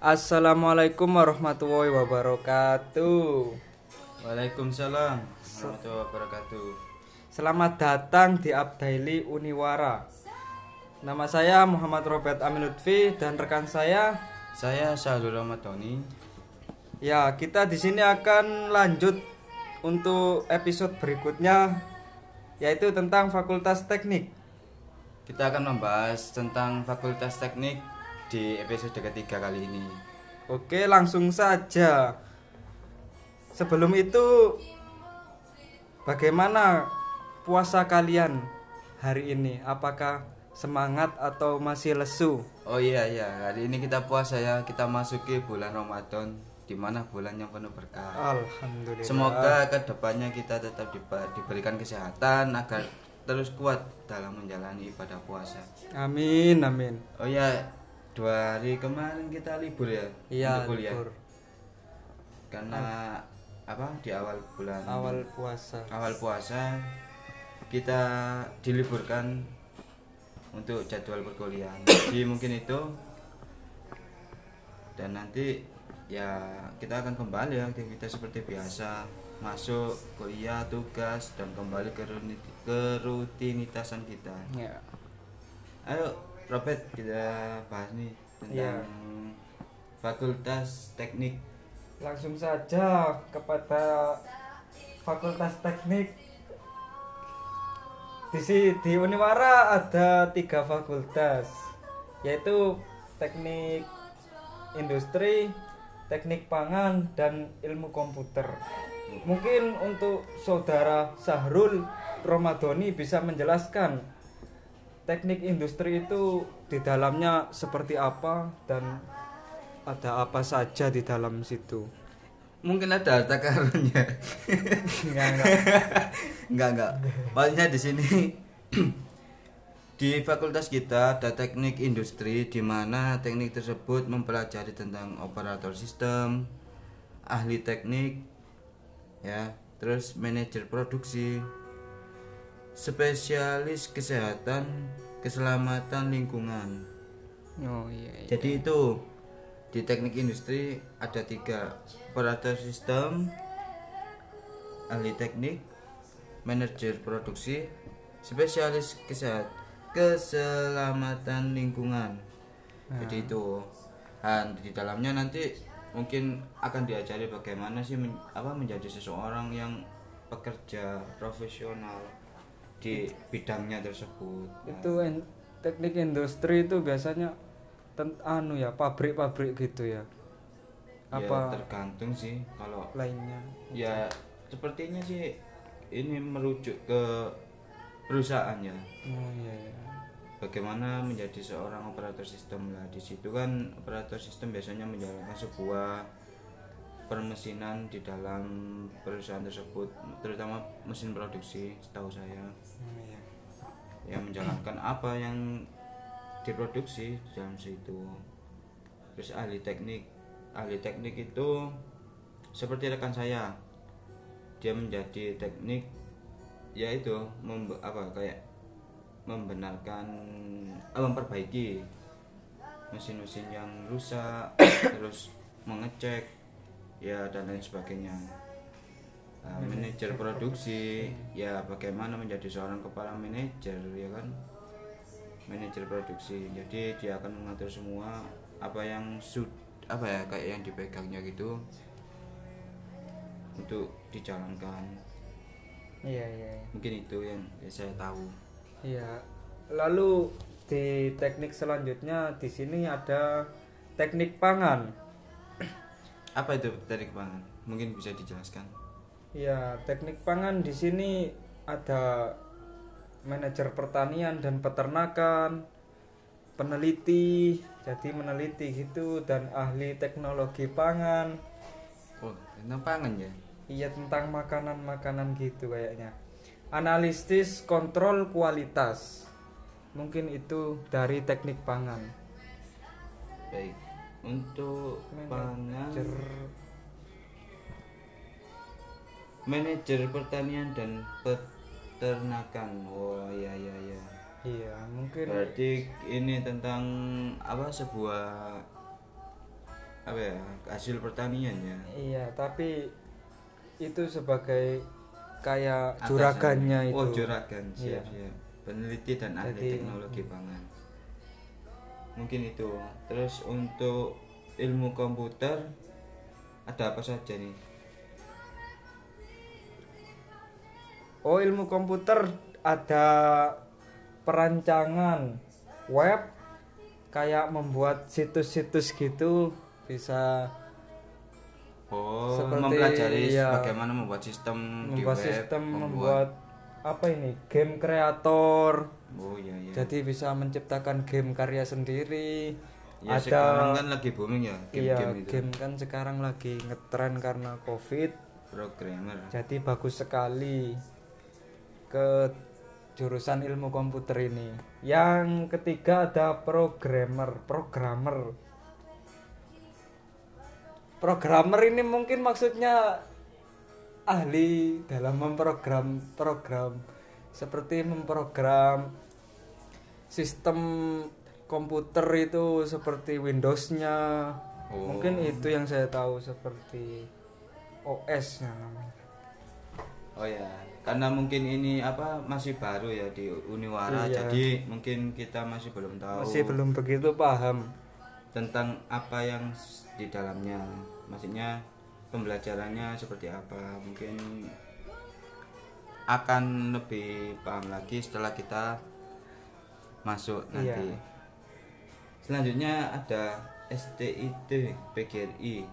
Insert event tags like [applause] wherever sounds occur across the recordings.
Assalamualaikum warahmatullahi wabarakatuh. Waalaikumsalam warahmatullahi wabarakatuh. Selamat datang di Abdaili Uniwara. Nama saya Muhammad Robert Amin Lutfi dan rekan saya. Saya Syahrul Ramadhani. Ya, kita di sini akan lanjut untuk episode berikutnya yaitu tentang Fakultas Teknik. Kita akan membahas tentang Fakultas Teknik di episode ketiga kali ini. Oke, langsung saja. Sebelum itu bagaimana puasa kalian hari ini? Apakah semangat atau masih lesu? Oh iya iya, hari ini kita puasa ya. Kita masuki bulan Ramadan di mana bulan yang penuh berkah. Alhamdulillah. Semoga ke depannya kita tetap diberikan kesehatan agar terus kuat dalam menjalani ibadah puasa. Amin, amin. Oh iya, dua hari kemarin kita libur ya Iya, untuk kuliah. libur. Karena apa di awal bulan Awal puasa. awal puasa kita diliburkan untuk jadwal perkuliahan. [coughs] Jadi mungkin itu dan nanti ya kita akan kembali ya aktivitas seperti biasa masuk kuliah tugas dan kembali ke rutinitasan kita Ya. ayo Robert kita bahas nih tentang Ya. fakultas teknik Langsung saja kepada Fakultas Teknik. Di di Uniwara ada tiga fakultas, yaitu Teknik Industri, Teknik Pangan, dan Ilmu Komputer. Mungkin untuk saudara Sahrul Romadoni bisa menjelaskan teknik industri itu di dalamnya seperti apa dan ada apa saja di dalam situ. mungkin ada harta karunnya Enggak, enggak. enggak enggak maksudnya di sini di fakultas kita ada teknik industri di mana teknik tersebut mempelajari tentang operator sistem ahli teknik ya terus manajer produksi spesialis kesehatan keselamatan lingkungan Oh iya. iya. jadi itu di teknik industri ada tiga operator sistem, ahli teknik, manajer produksi, spesialis kesehat keselamatan lingkungan. Jadi itu dan di dalamnya nanti mungkin akan diajari bagaimana sih men- apa menjadi seseorang yang pekerja profesional di bidangnya tersebut. Nah, Itu en- teknik industri itu biasanya ten- anu ya pabrik-pabrik gitu ya. ya Apa tergantung sih kalau lainnya? ya sepertinya sih ini merujuk ke perusahaan ya Oh iya. iya. bagaimana menjadi seorang operator sistem lah di situ kan operator sistem biasanya menjalankan sebuah permesinan di dalam perusahaan tersebut terutama mesin produksi setahu saya Oh, iya. yang menjalankan apa yang diproduksi di dalam situ terus ahli teknik ahli teknik itu seperti rekan saya dia menjadi teknik yaitu membe- apa kayak membenarkan eh, memperbaiki mesin-mesin yang rusak terus mengecek ya dan lain sebagainya Nah, manajer produksi ya bagaimana menjadi seorang kepala manajer ya kan manajer produksi jadi dia akan mengatur semua apa yang sud apa ya kayak yang dipegangnya gitu untuk dijalankan Iya iya. iya. mungkin itu yang saya tahu Iya. Lalu di teknik selanjutnya di sini ada teknik pangan. Apa itu teknik pangan mungkin bisa dijelaskan Ya, teknik pangan di sini ada manajer pertanian dan peternakan, peneliti, jadi meneliti gitu dan ahli teknologi pangan. oh tentang pangan ya Iya tentang makanan-makanan gitu kayaknya. Analisis kontrol kualitas. Mungkin itu dari teknik pangan. baik untuk pangan. Manajer manajer pertanian dan peternakan. Oh iya iya iya. Iya, mungkin berarti ini tentang apa sebuah apa ya hasil pertanian ya? Iya tapi itu sebagai kayak juragannya itu. oh juragan Iya. siap. Siap peneliti dan ahli Jadi, teknologi pangan mungkin itu terus untuk ilmu komputer ada apa saja nih oh ilmu komputer ada perancangan web kayak membuat situs-situs gitu bisa oh Seperti, mempelajari iya. bagaimana membuat sistem di membuat web sistem membuat apa ini game kreator oh iya iya. Jadi bisa menciptakan game karya sendiri. Ya ada sekarang kan lagi booming ya iya game-game itu. game kan sekarang lagi ngetren karena covid. Programmer. Jadi bagus sekali ke jurusan ilmu komputer ini. Yang ketiga ada programmer programmer. Programmer ini mungkin maksudnya ahli dalam memprogram program seperti memprogram sistem komputer itu seperti Windows-nya Oh. mungkin itu yang saya tahu seperti OS-nya namanya Oh ya, karena mungkin ini apa masih baru ya di Uniwara, Iya. jadi mungkin kita masih belum tahu masih belum begitu paham tentang apa yang di dalamnya. Maksudnya pembelajarannya seperti apa? Mungkin akan lebih paham lagi setelah kita masuk Iya. nanti. Selanjutnya ada STIT PGRI.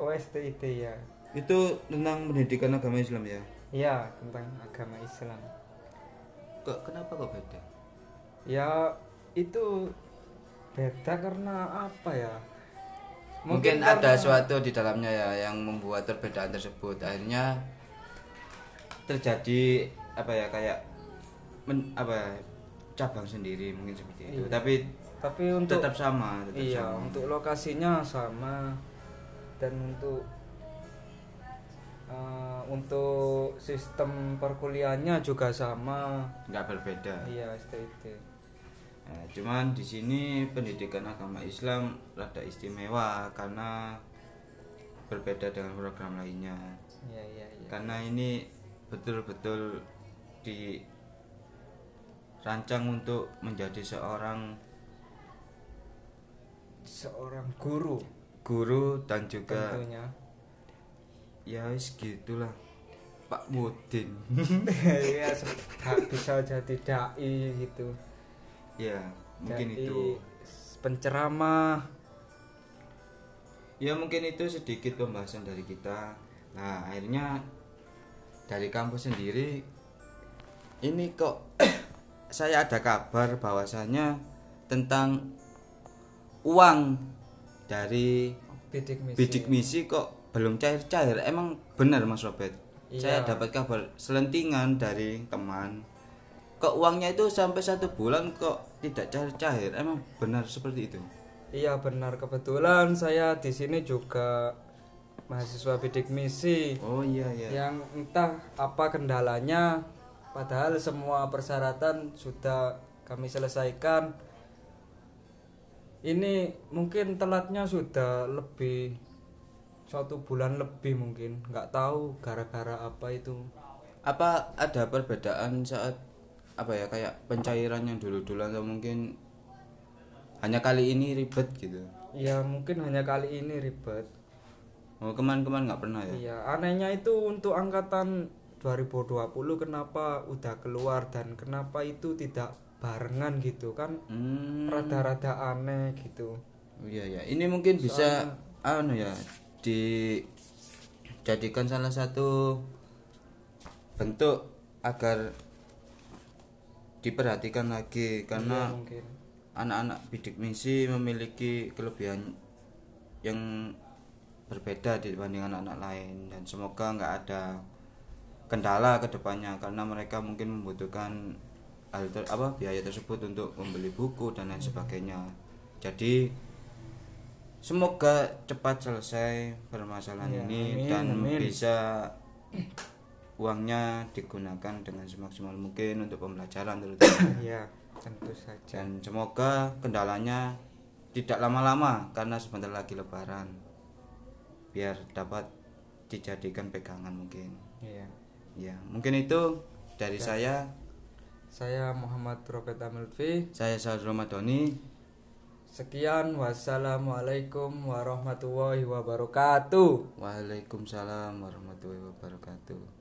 OSTIT ya Itu tentang pendidikan agama Islam ya. ya tentang agama Islam Kok kenapa kok beda? ya itu beda karena apa ya mungkin, ada suatu di dalamnya ya yang membuat perbedaan tersebut. Akhirnya terjadi apa ya kayak men, apa ya, cabang sendiri mungkin seperti itu. Iya. tapi tapi untuk tetap sama tetap iya sama. untuk lokasinya sama. Dan untuk eh, untuk sistem perkuliahannya juga sama. Nggak berbeda. Iya STIT Nah, cuman di sini pendidikan agama Islam rada istimewa karena berbeda dengan program lainnya. Iya iya iya. Karena ini betul-betul dirancang untuk menjadi seorang seorang guru. Guru dan juga tentunya. Ya wis gitulah Pak Mudin. Da- [laughs] bisa jadi dai gitu ya mungkin Dai, itu. penceramah. Ya mungkin itu sedikit pembahasan dari kita. Nah akhirnya dari kampus sendiri ini kok [clears throat] saya ada kabar bahwasannya tentang uang dari bidik misi. Bidik misi kok belum cair-cair. Emang benar Mas Robert? Saya Iya. dapat kabar selentingan dari teman kok uangnya itu sampai satu bulan kok tidak cair-cair. Emang benar seperti itu? Iya benar. Kebetulan saya di sini juga mahasiswa bidik misi. Oh iya iya. Yang entah apa kendalanya padahal semua persyaratan sudah kami selesaikan. Ini mungkin telatnya sudah lebih satu bulan lebih mungkin. Nggak tahu gara-gara apa itu. Apa ada perbedaan saat apa ya kayak pencairan yang dulu-dulu atau mungkin hanya kali ini ribet gitu. Ya mungkin hanya kali ini ribet. Oh kemarin-kemarin nggak pernah ya? Iya, anehnya itu untuk angkatan 2020 kenapa udah keluar dan kenapa itu tidak barengan gitu kan? Hmm, rada-rada aneh gitu. oh iya ya ini mungkin bisa anu ya dijadikan salah satu bentuk agar diperhatikan lagi karena Iya, anak-anak bidik misi memiliki kelebihan yang berbeda dibanding anak-anak lain dan semoga nggak ada kendala ke depannya karena mereka mungkin membutuhkan hal ter- apa biaya tersebut untuk membeli buku dan lain sebagainya. Jadi semoga cepat selesai permasalahan Ya, ini amin, dan amin. bisa uangnya digunakan dengan semaksimal mungkin untuk pembelajaran terutama [coughs] Iya, tentu saja. dan semoga kendalanya tidak lama-lama karena sebentar lagi lebaran biar dapat dijadikan pegangan mungkin Iya. ya mungkin itu dari saya Saya Muhammad Robert Amilvi. saya Saud Ramadhani Sekian wassalamualaikum warahmatullahi wabarakatuh. Waalaikumsalam warahmatullahi wabarakatuh